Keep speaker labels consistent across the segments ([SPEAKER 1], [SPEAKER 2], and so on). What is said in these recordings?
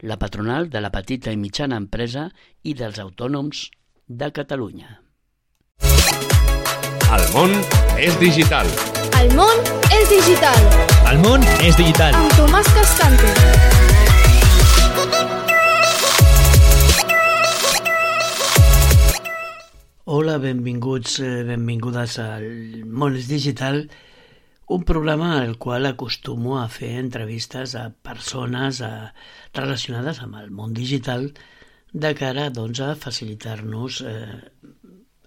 [SPEAKER 1] la patronal de la petita i mitjana empresa i dels autònoms de Catalunya.
[SPEAKER 2] El món és digital.
[SPEAKER 3] El món és digital,
[SPEAKER 4] El món és digital.
[SPEAKER 3] amb Tomàs Cascante.
[SPEAKER 1] Hola, benvinguts, eh, benvingudes al món és digital, un programa al qual acostumo a fer entrevistes a persones a, relacionades amb el món digital de cara doncs, a facilitar-nos eh,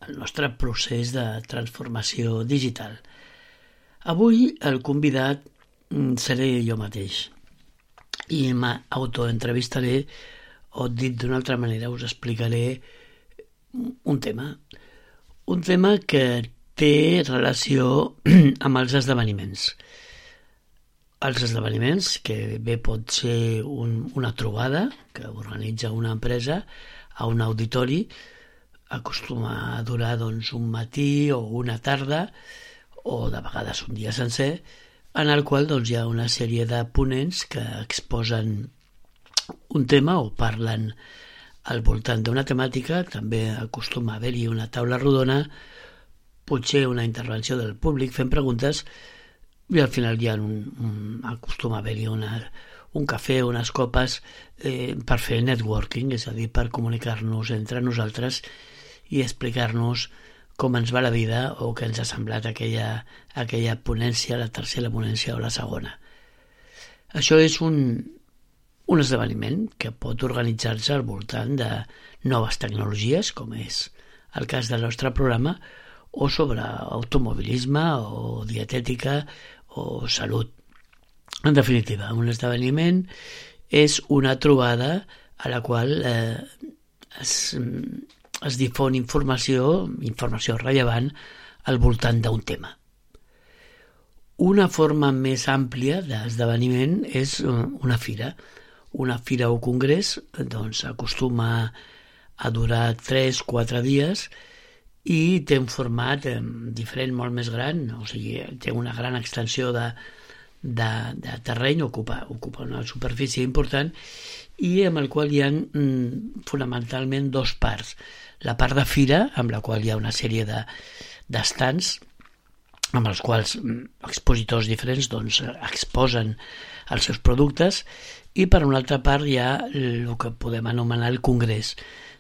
[SPEAKER 1] el nostre procés de transformació digital. Avui el convidat mm, seré jo mateix i m'autoentrevistaré o dit d'una altra manera us explicaré un tema. Un tema que té relació amb els esdeveniments. Els esdeveniments, que bé pot ser un, una trobada que organitza una empresa a un auditori, acostuma a durar doncs, un matí o una tarda o de vegades un dia sencer, en el qual doncs, hi ha una sèrie de ponents que exposen un tema o parlen al voltant d'una temàtica, també acostuma a haver-hi una taula rodona, potser una intervenció del públic fent preguntes i al final ha un, un, acostuma a haver-hi un cafè, unes copes eh, per fer networking, és a dir, per comunicar-nos entre nosaltres i explicar-nos com ens va la vida o què ens ha semblat aquella, aquella ponència, la tercera ponència o la segona. Això és un, un esdeveniment que pot organitzar-se al voltant de noves tecnologies, com és el cas del nostre programa, o sobre automobilisme o dietètica o salut. En definitiva, un esdeveniment és una trobada a la qual eh, es, es difon informació, informació rellevant al voltant d'un tema. Una forma més àmplia d'esdeveniment és eh, una fira. Una fira o congrés doncs, acostuma a durar 3-4 dies i té un format eh, diferent, molt més gran, o sigui, té una gran extensió de, de, de terreny, ocupa, ocupa una superfície important i amb el qual hi ha mm, fonamentalment dos parts. La part de fira, amb la qual hi ha una sèrie de d'estants amb els quals mm, expositors diferents doncs, exposen els seus productes i per una altra part hi ha el que podem anomenar el congrés,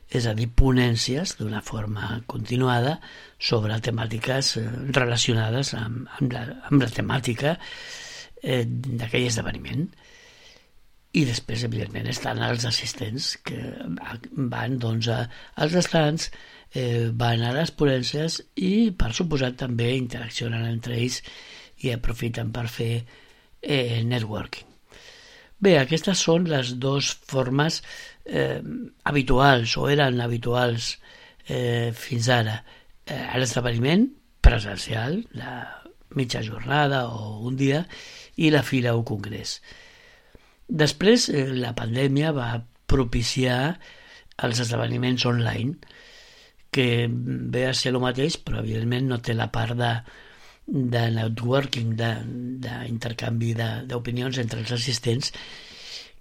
[SPEAKER 1] és a dir, ponències d'una forma continuada sobre temàtiques eh, relacionades amb, amb, la, amb la temàtica eh, d'aquell esdeveniment. I després, evidentment, estan els assistents que van doncs, a, als estants, eh, van a les ponències i, per suposat, també interaccionen entre ells i aprofiten per fer eh, networking. Bé, aquestes són les dues formes eh, habituals o eren habituals eh, fins ara. Eh, L'esdeveniment presencial, la mitja jornada o un dia, i la fira o congrés. Després, eh, la pandèmia va propiciar els esdeveniments online, que ve a ser el mateix, però evidentment no té la part de, de networking, d'intercanvi d'opinions entre els assistents,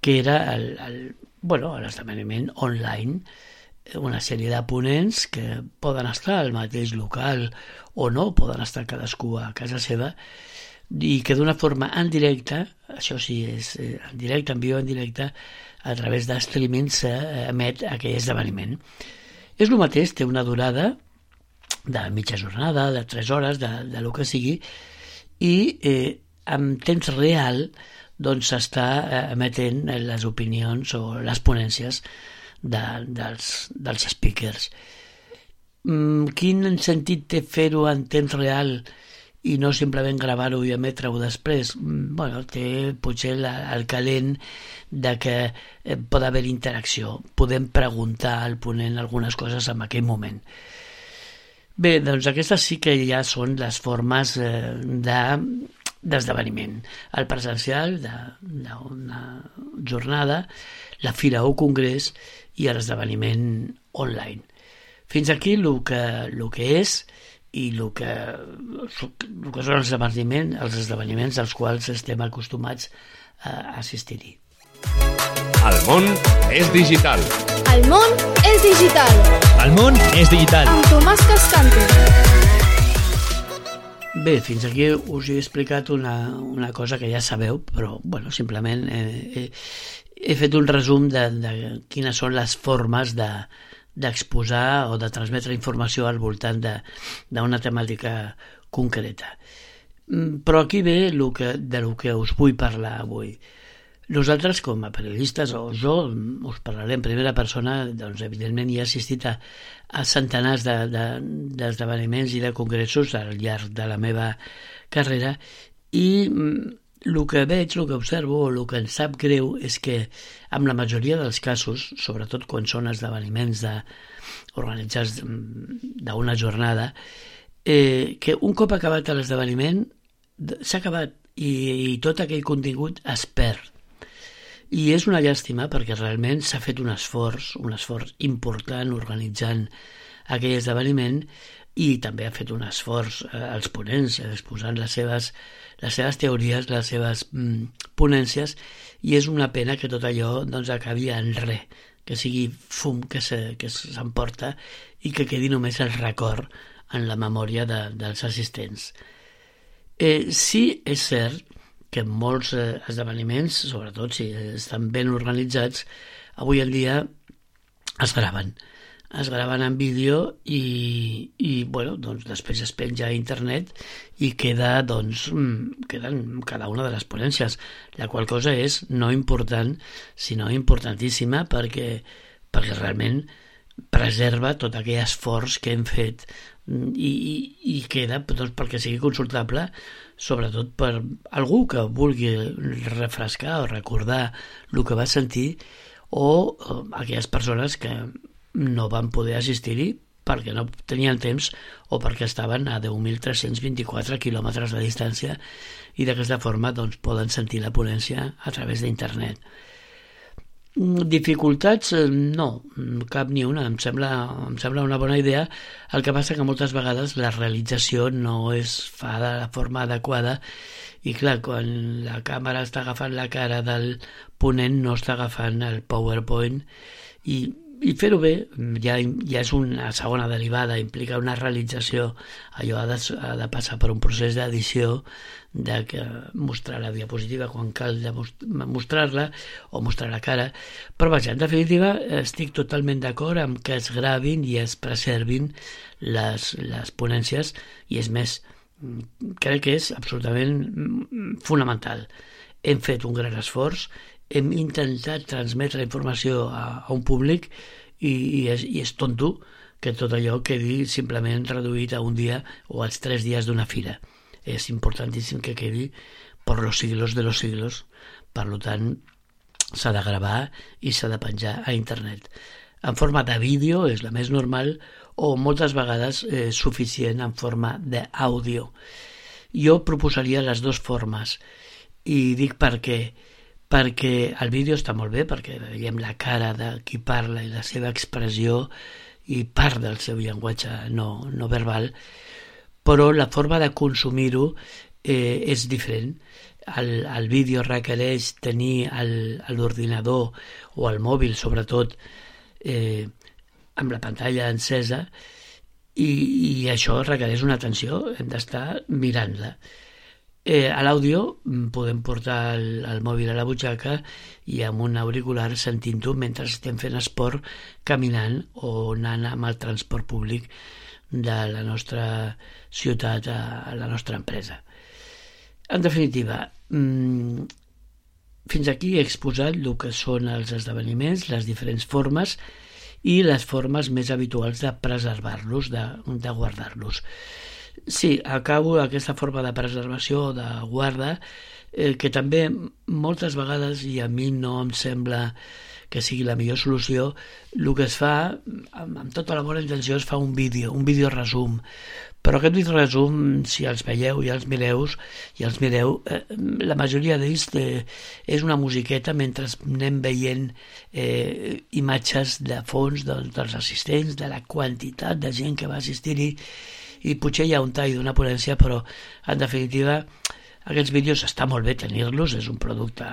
[SPEAKER 1] que era el, el, bueno, l'esdeveniment online, una sèrie de ponents que poden estar al mateix local o no, poden estar cadascú a casa seva, i que d'una forma en directe, això sí, és eh, en directe, en viu en directe, a través de s'emet aquell esdeveniment. És el mateix, té una durada de mitja jornada, de 3 hores, de, de lo que sigui, i eh, en temps real doncs s'està eh, emetent les opinions o les ponències de, dels, dels speakers. Mm, quin sentit té fer-ho en temps real i no simplement gravar-ho i emetre-ho després. Mm, bueno, té potser la, el calent de que eh, pot haver interacció. Podem preguntar al ponent algunes coses en aquell moment. Bé, doncs aquestes sí que ja són les formes eh, de d'esdeveniment. El presencial d'una jornada, la fira o congrés i l'esdeveniment online. Fins aquí el que, el que és i el que, el que són els esdeveniments, els esdeveniments als quals estem acostumats a assistir-hi.
[SPEAKER 2] El món és digital.
[SPEAKER 3] El món és digital.
[SPEAKER 4] El món és digital.
[SPEAKER 3] Amb Tomàs Cascante.
[SPEAKER 1] Bé, fins aquí us he explicat una, una cosa que ja sabeu, però bueno, simplement eh, eh, he fet un resum de, de quines són les formes de, o de transmetre informació al voltant d'una temàtica concreta. Mm, però aquí ve el que, de lo que us vull parlar avui. Nosaltres, com a periodistes, o jo us parlaré en primera persona, doncs evidentment hi he assistit a, a centenars d'esdeveniments de, de, i de congressos al llarg de la meva carrera i mm, el que veig, el que observo, el que em sap greu és que amb la majoria dels casos, sobretot quan són esdeveniments de, organitzats d'una jornada, eh, que un cop acabat l'esdeveniment s'ha acabat i, i tot aquell contingut es perd. I és una llàstima perquè realment s'ha fet un esforç, un esforç important organitzant aquell esdeveniment i també ha fet un esforç eh, als ponents exposant les seves les seves teories, les seves mm, ponències, i és una pena que tot allò doncs, acabi en res, que sigui fum que s'emporta i que quedi només el record en la memòria de, dels assistents. Eh, sí, és cert que molts eh, esdeveniments, sobretot si estan ben organitzats, avui en dia es graven. Es graven en vídeo i, i bueno, doncs després es penja a internet i queda, doncs, mm, queden cada una de les ponències, la qual cosa és no important, sinó importantíssima perquè, perquè realment preserva tot aquell esforç que hem fet mm, i, i, i queda doncs, perquè sigui consultable sobretot per algú que vulgui refrescar o recordar el que va sentir o eh, aquelles persones que no van poder assistir-hi perquè no tenien temps o perquè estaven a 10.324 quilòmetres de distància i d'aquesta forma doncs, poden sentir la ponència a través d'internet. Dificultats? Eh, no, cap ni una. Em sembla, em sembla una bona idea. El que passa que moltes vegades la realització no es fa de la forma adequada i clar, quan la càmera està agafant la cara del ponent no està agafant el PowerPoint i i fer-ho bé ja, ja és una segona derivada, implica una realització, allò ha de, ha de passar per un procés d'edició de que mostrar la diapositiva quan cal mostrar-la o mostrar la cara, però vaja, en definitiva estic totalment d'acord amb que es gravin i es preservin les, les ponències i és més, crec que és absolutament fonamental. Hem fet un gran esforç, hem intentat transmetre informació a, a un públic i, i, és, i és tonto que tot allò quedi simplement reduït a un dia o als tres dies d'una fira. És importantíssim que quedi per los siglos de los siglos. Per tant, s'ha de gravar i s'ha de penjar a internet. En forma de vídeo és la més normal o moltes vegades és suficient en forma d'àudio. Jo proposaria les dues formes i dic perquè perquè el vídeo està molt bé, perquè veiem la cara de qui parla i la seva expressió i part del seu llenguatge no, no verbal, però la forma de consumir-ho eh, és diferent. El, el vídeo requereix tenir l'ordinador o el mòbil, sobretot, eh, amb la pantalla encesa i, i això requereix una atenció, hem d'estar mirant-la. Eh, a l'àudio mm, podem portar el, el mòbil a la butxaca i amb un auricular sentint-ho mentre estem fent esport caminant o anant amb el transport públic de la nostra ciutat a, a la nostra empresa. En definitiva, mmm, fins aquí he exposat el que són els esdeveniments, les diferents formes i les formes més habituals de preservar-los, de, de guardar-los. Sí, acabo aquesta forma de preservació, de guarda, eh, que també moltes vegades, i a mi no em sembla que sigui la millor solució, el que es fa, amb, amb tota la bona intenció, es fa un vídeo, un vídeo resum. Però aquest vídeo resum, si els veieu i els mireu, i els mireu, eh, la majoria d'ells eh, és una musiqueta mentre anem veient eh, imatges de fons de, dels assistents, de la quantitat de gent que va assistir-hi, i potser hi ha un tall d'una ponència, però en definitiva aquests vídeos està molt bé tenir-los, és un producte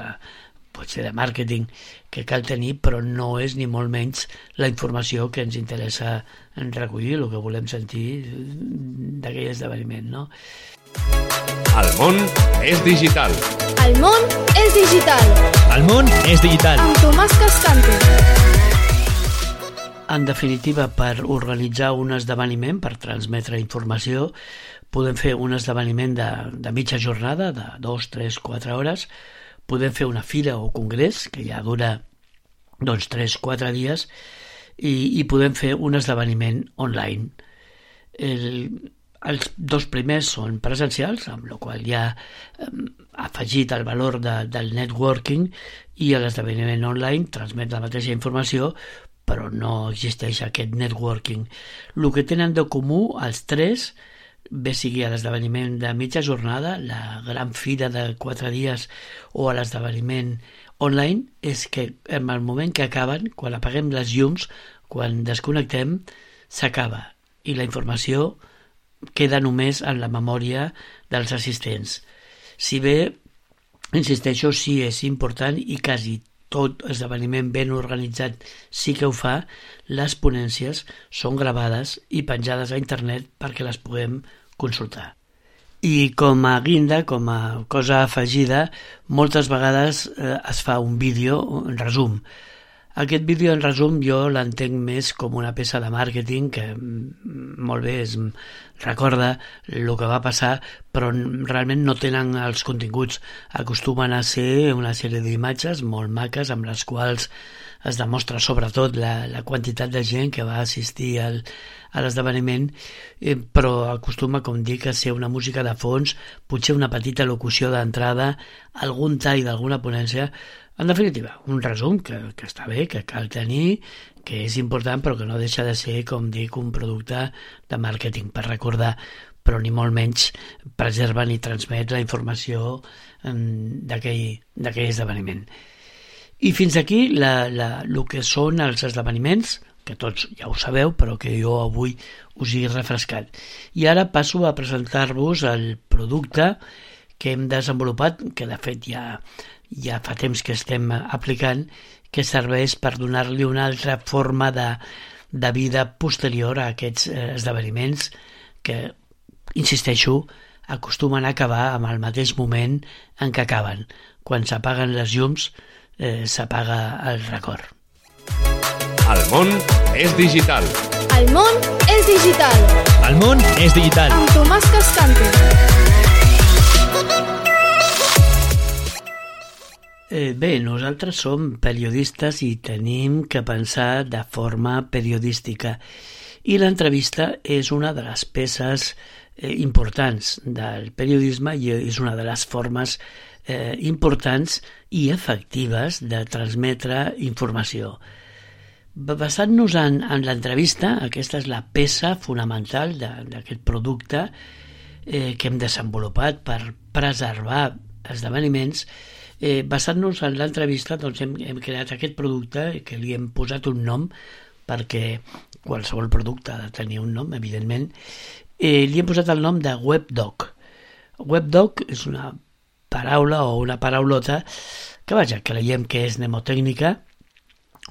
[SPEAKER 1] potser de màrqueting que cal tenir, però no és ni molt menys la informació que ens interessa recollir, el que volem sentir d'aquell esdeveniment, no?
[SPEAKER 2] El món és digital.
[SPEAKER 3] El món és digital.
[SPEAKER 4] El món és digital.
[SPEAKER 3] Amb Tomàs Cascante.
[SPEAKER 1] En definitiva, per organitzar un esdeveniment, per transmetre informació, podem fer un esdeveniment de, de mitja jornada, de dos, tres, quatre hores, podem fer una fira o congrés, que ja dura doncs, tres, quatre dies, i, i podem fer un esdeveniment online. El, els dos primers són presencials, amb la qual ja ha afegit el valor de, del networking i l'esdeveniment online transmet la mateixa informació, però no existeix aquest networking. El que tenen de comú els tres, bé sigui a l'esdeveniment de mitja jornada, la gran fira de quatre dies o a l'esdeveniment online, és que en el moment que acaben, quan apaguem les llums, quan desconnectem, s'acaba i la informació queda només en la memòria dels assistents. Si bé, insisteixo, sí és important i quasi tot esdeveniment ben organitzat sí que ho fa, les ponències són gravades i penjades a internet perquè les puguem consultar. I com a guinda, com a cosa afegida, moltes vegades eh, es fa un vídeo, un resum. Aquest vídeo, en resum, jo l'entenc més com una peça de màrqueting que mm, molt bé es recorda el que va passar, però realment no tenen els continguts. Acostumen a ser una sèrie d'imatges molt maques amb les quals es demostra sobretot la, la quantitat de gent que va assistir al, a l'esdeveniment, eh, però acostuma, com dic, a ser una música de fons, potser una petita locució d'entrada, algun tall d'alguna ponència, en definitiva, un resum que, que està bé, que cal tenir, que és important, però que no deixa de ser, com dic, un producte de màrqueting per recordar, però ni molt menys preserva ni transmet la informació d'aquell esdeveniment. I fins aquí la, la, el que són els esdeveniments, que tots ja ho sabeu, però que jo avui us he refrescat. I ara passo a presentar-vos el producte que hem desenvolupat, que de fet ja ja fa temps que estem aplicant, que serveix per donar-li una altra forma de, de vida posterior a aquests eh, esdeveniments que, insisteixo, acostumen a acabar amb el mateix moment en què acaben. Quan s'apaguen les llums, eh, s'apaga el record.
[SPEAKER 2] El món és digital.
[SPEAKER 3] El món és digital.
[SPEAKER 4] El món és digital.
[SPEAKER 3] Amb Tomàs Cascante.
[SPEAKER 1] Eh, bé, nosaltres som periodistes i tenim que pensar de forma periodística i l'entrevista és una de les peces eh, importants del periodisme i és una de les formes eh, importants i efectives de transmetre informació. Basant-nos en, en l'entrevista, aquesta és la peça fonamental d'aquest producte eh, que hem desenvolupat per preservar esdeveniments Eh, Basant-nos en l'entrevista doncs hem, hem creat aquest producte que li hem posat un nom perquè qualsevol producte ha de tenir un nom, evidentment. Eh, li hem posat el nom de WebDoc. WebDoc és una paraula o una paraulota que vaja, creiem que és mnemotècnica,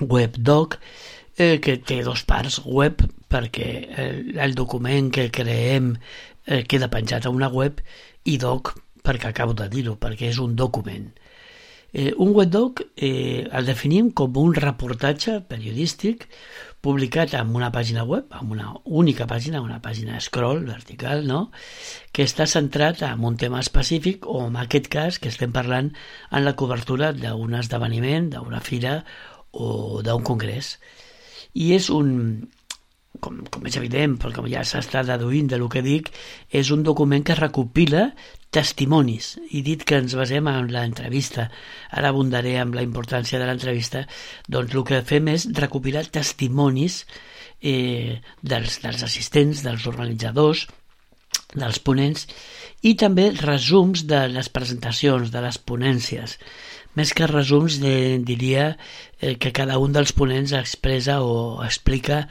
[SPEAKER 1] WebDoc, eh, que té dos parts, web perquè el, el document que creem eh, queda penjat a una web i doc perquè acabo de dir-ho, perquè és un document. Eh, un webdoc eh, el definim com un reportatge periodístic publicat en una pàgina web, en una única pàgina, una pàgina scroll vertical, no? que està centrat en un tema específic o en aquest cas que estem parlant en la cobertura d'un esdeveniment, d'una fira o d'un congrés. I és un, com, com és evident, però com ja s'està deduint de lo que dic, és un document que recopila testimonis. I dit que ens basem en l'entrevista, ara abundaré amb la importància de l'entrevista, doncs el que fem és recopilar testimonis eh, dels, dels assistents, dels organitzadors, dels ponents i també resums de les presentacions, de les ponències. Més que resums, de, diria eh, que cada un dels ponents expressa o explica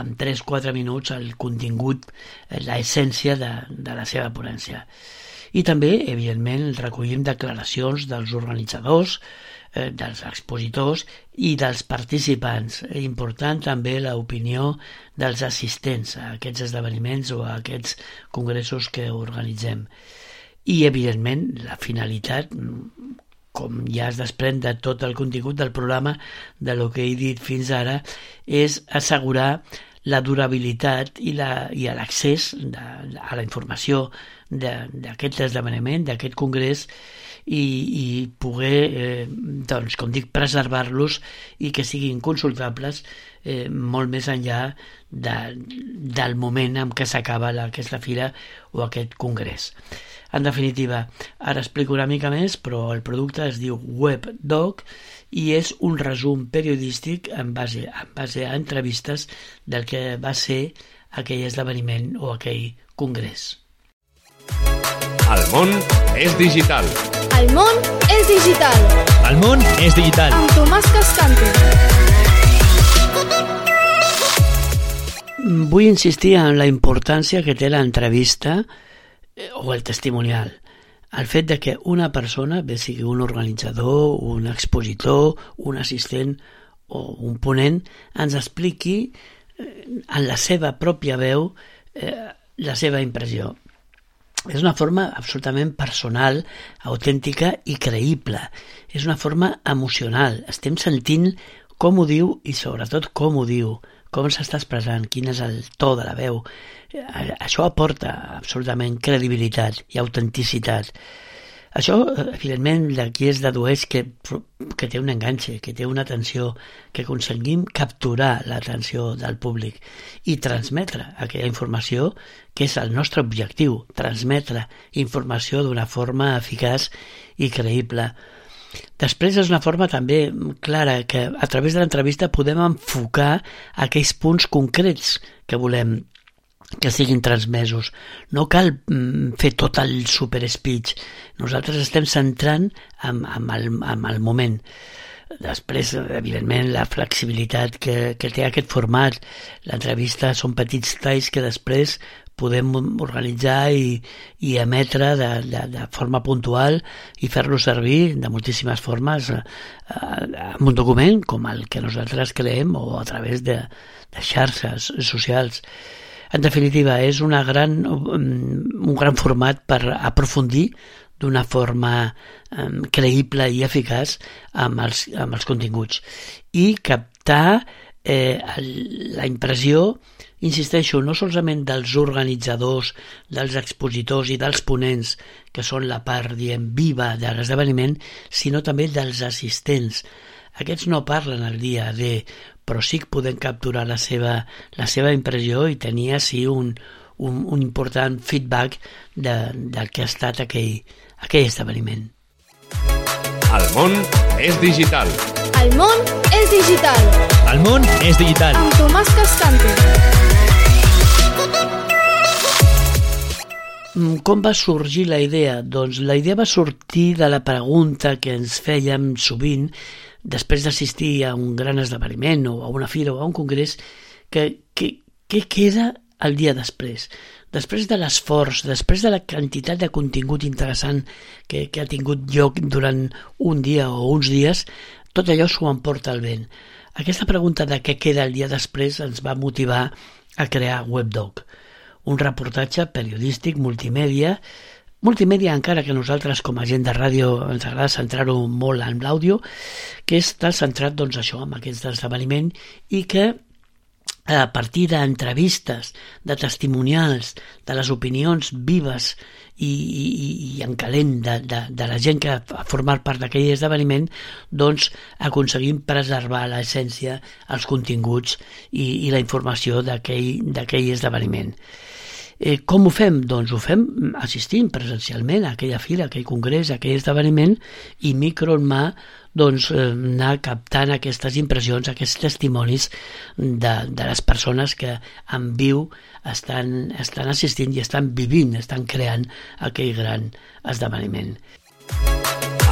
[SPEAKER 1] en 3-4 minuts el contingut, eh, la essència de, de la seva ponència. I també, evidentment, recollim declaracions dels organitzadors, eh, dels expositors i dels participants. Important també l'opinió dels assistents a aquests esdeveniments o a aquests congressos que organitzem. I, evidentment, la finalitat, com ja es desprèn de tot el contingut del programa, de lo que he dit fins ara, és assegurar la durabilitat i l'accés a la informació d'aquest esdeveniment, d'aquest congrés, i, i poder, eh, doncs, com dic, preservar-los i que siguin consultables eh, molt més enllà de, del moment en què s'acaba aquesta fira o aquest congrés. En definitiva, ara explico una mica més, però el producte es diu WebDoc i és un resum periodístic en base, en base a entrevistes del que va ser aquell esdeveniment o aquell congrés.
[SPEAKER 2] El món és digital.
[SPEAKER 3] El món és digital.
[SPEAKER 4] El món és digital.
[SPEAKER 3] Amb Tomàs Cascante.
[SPEAKER 1] Vull insistir en la importància que té l'entrevista eh, o el testimonial. El fet de que una persona, bé sigui un organitzador, un expositor, un assistent o un ponent, ens expliqui eh, en la seva pròpia veu eh, la seva impressió és una forma absolutament personal, autèntica i creïble. És una forma emocional. Estem sentint com ho diu i sobretot com ho diu, com s'està expressant, quin és el to de la veu. Això aporta absolutament credibilitat i autenticitat. Això, eh, evidentment, d'aquí es dedueix que, que té un enganxe, que té una atenció, que aconseguim capturar l'atenció del públic i transmetre aquella informació que és el nostre objectiu, transmetre informació d'una forma eficaç i creïble. Després és una forma també clara que a través de l'entrevista podem enfocar aquells punts concrets que volem que siguin transmesos. No cal mm, fer tot el super speech. Nosaltres estem centrant en, en, el, en el moment. Després, evidentment, la flexibilitat que, que té aquest format. L'entrevista són petits talls que després podem organitzar i, i emetre de, de, de forma puntual i fer-lo servir de moltíssimes formes eh, en un document com el que nosaltres creem o a través de, de xarxes socials. En definitiva, és una gran, mm, un gran format per aprofundir d'una forma um, creïble i eficaç amb els, amb els continguts i captar eh, la impressió, insisteixo, no solament dels organitzadors, dels expositors i dels ponents, que són la part, diem, viva de l'esdeveniment, sinó també dels assistents. Aquests no parlen el dia de però sí que podem capturar la seva, la seva impressió i tenir així un, un, un important feedback de, del que ha estat aquell, aquell esdeveniment.
[SPEAKER 2] El món és digital.
[SPEAKER 3] El món és digital.
[SPEAKER 4] El món és digital.
[SPEAKER 3] Amb Tomàs Cascante.
[SPEAKER 1] Mm, com va sorgir la idea? Doncs la idea va sortir de la pregunta que ens fèiem sovint després d'assistir a un gran esdeveniment o a una fira o a un congrés, que, que, què queda el dia després? Després de l'esforç, després de la quantitat de contingut interessant que, que ha tingut lloc durant un dia o uns dies, tot allò s'ho emporta el vent. Aquesta pregunta de què queda el dia després ens va motivar a crear WebDoc, un reportatge periodístic multimèdia Multimèdia, encara que nosaltres com a gent de ràdio ens agrada centrar-ho molt en l'àudio, que està centrat doncs, això, en aquest esdeveniment i que a partir d'entrevistes, de testimonials, de les opinions vives i, i, i en calent de, de, de la gent que ha format part d'aquell esdeveniment, doncs aconseguim preservar l'essència, els continguts i, i la informació d'aquell esdeveniment. Eh, com ho fem? Doncs ho fem assistint presencialment a aquella fira, a aquell congrés, a aquell esdeveniment i micro en mà doncs, eh, anar captant aquestes impressions, aquests testimonis de, de les persones que en viu estan, estan assistint i estan vivint, estan creant aquell gran esdeveniment.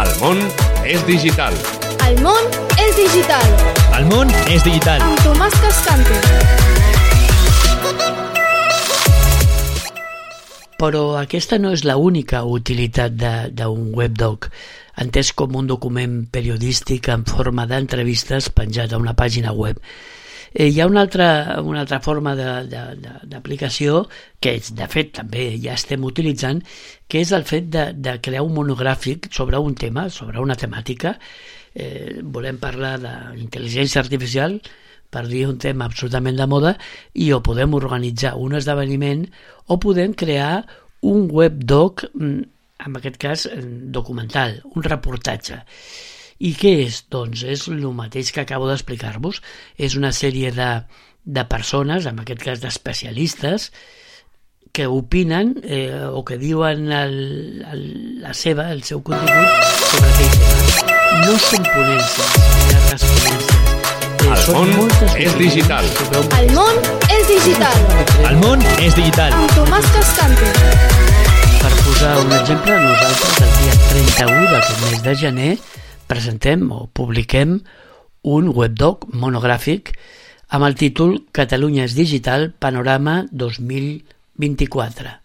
[SPEAKER 2] El món és digital.
[SPEAKER 3] El món és digital.
[SPEAKER 4] El món és digital.
[SPEAKER 3] Amb Tomàs Cascante.
[SPEAKER 1] Però aquesta no és l'única utilitat d'un webdoc, entès com un document periodístic en forma d'entrevistes penjat a una pàgina web. Eh, hi ha una altra, una altra forma d'aplicació que, de fet, també ja estem utilitzant, que és el fet de, de crear un monogràfic sobre un tema, sobre una temàtica. Eh, volem parlar d'intel·ligència artificial, per dir un tema absolutament de moda, i o podem organitzar un esdeveniment o podem crear un webdoc, mm, en aquest cas documental, un reportatge. I què és? Doncs és el mateix que acabo d'explicar-vos. És una sèrie de, de persones, en aquest cas d'especialistes, que opinen eh, o que diuen el, el, la seva, el seu contingut sobre aquell tema. No són ponències, ni responències
[SPEAKER 2] el món és digital.
[SPEAKER 3] El món és digital.
[SPEAKER 4] El món és digital.
[SPEAKER 3] Amb Tomàs Cascante.
[SPEAKER 1] Per posar un exemple, nosaltres el dia 31 d'aquest mes de gener presentem o publiquem un webdoc monogràfic amb el títol Catalunya és digital, panorama 2024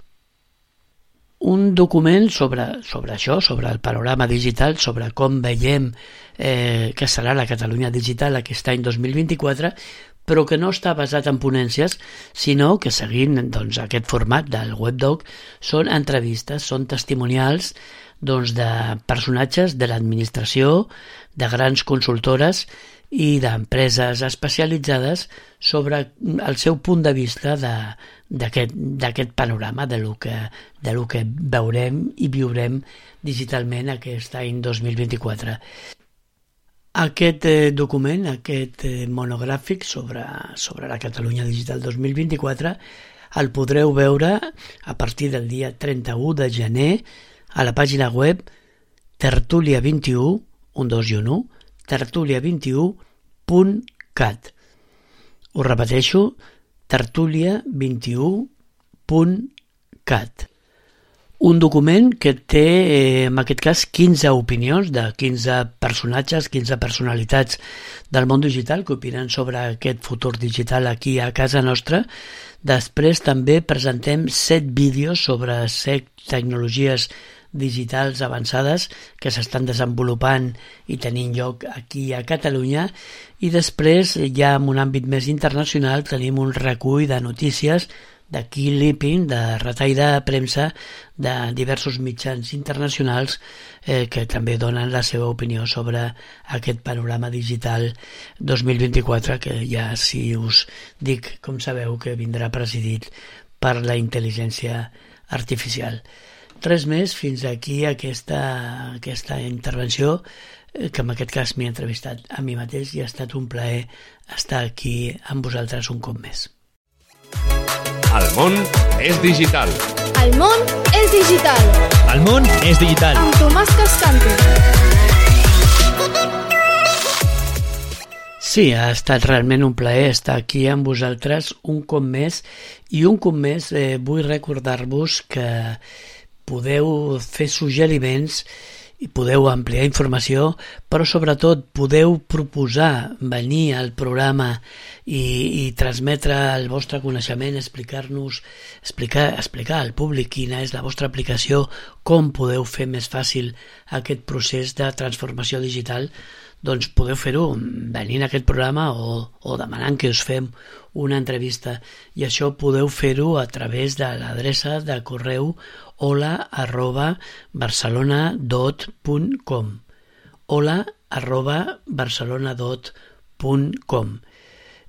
[SPEAKER 1] un document sobre, sobre això, sobre el panorama digital, sobre com veiem eh, que serà la Catalunya digital aquest any 2024, però que no està basat en ponències, sinó que seguint doncs, aquest format del webdoc són entrevistes, són testimonials doncs, de personatges de l'administració, de grans consultores i d'empreses especialitzades sobre el seu punt de vista d'aquest panorama, de lo, que, de lo que veurem i viurem digitalment aquest any 2024. Aquest eh, document, aquest eh, monogràfic sobre, sobre la Catalunya Digital 2024 el podreu veure a partir del dia 31 de gener a la pàgina web tertulia21, un i un 1, tertulia21.cat. Ho repeteixo, tertulia21.cat. Un document que té, eh, en aquest cas, 15 opinions de 15 personatges, 15 personalitats del món digital que opinen sobre aquest futur digital aquí a casa nostra. Després també presentem 7 vídeos sobre 7 tecnologies digitals avançades que s'estan desenvolupant i tenint lloc aquí a Catalunya i després ja en un àmbit més internacional tenim un recull de notícies de clipping, de retall de premsa de diversos mitjans internacionals eh, que també donen la seva opinió sobre aquest panorama digital 2024 que ja si us dic, com sabeu, que vindrà presidit per la intel·ligència artificial. Res més, fins aquí aquesta, aquesta intervenció eh, que en aquest cas m'he entrevistat a mi mateix i ha estat un plaer estar aquí amb vosaltres un cop més.
[SPEAKER 2] El món és digital.
[SPEAKER 3] El món és digital.
[SPEAKER 4] El món és digital.
[SPEAKER 3] Amb Tomàs Cascante.
[SPEAKER 1] Sí, ha estat realment un plaer estar aquí amb vosaltres un cop més i un cop més eh, vull recordar-vos que podeu fer suggeriments i podeu ampliar informació, però sobretot podeu proposar venir al programa i, i transmetre el vostre coneixement, explicar-nos, explicar, explicar al públic quina és la vostra aplicació, com podeu fer més fàcil aquest procés de transformació digital, doncs podeu fer-ho venint a aquest programa o, o demanant que us fem una entrevista. I això podeu fer-ho a través de l'adreça de correu hola arroba barcelona.com hola arroba barcelona.com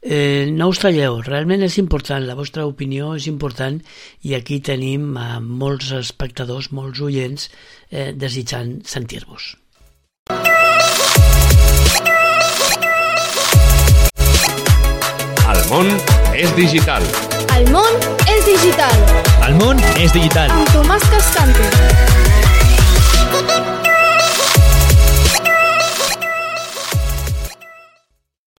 [SPEAKER 1] Eh, no us talleu, realment és important, la vostra opinió és important i aquí tenim a molts espectadors, molts oients eh, desitjant sentir-vos.
[SPEAKER 2] Món és digital.
[SPEAKER 3] El món és digital.
[SPEAKER 4] El món és digital.
[SPEAKER 3] Amb Tomàs Cascante.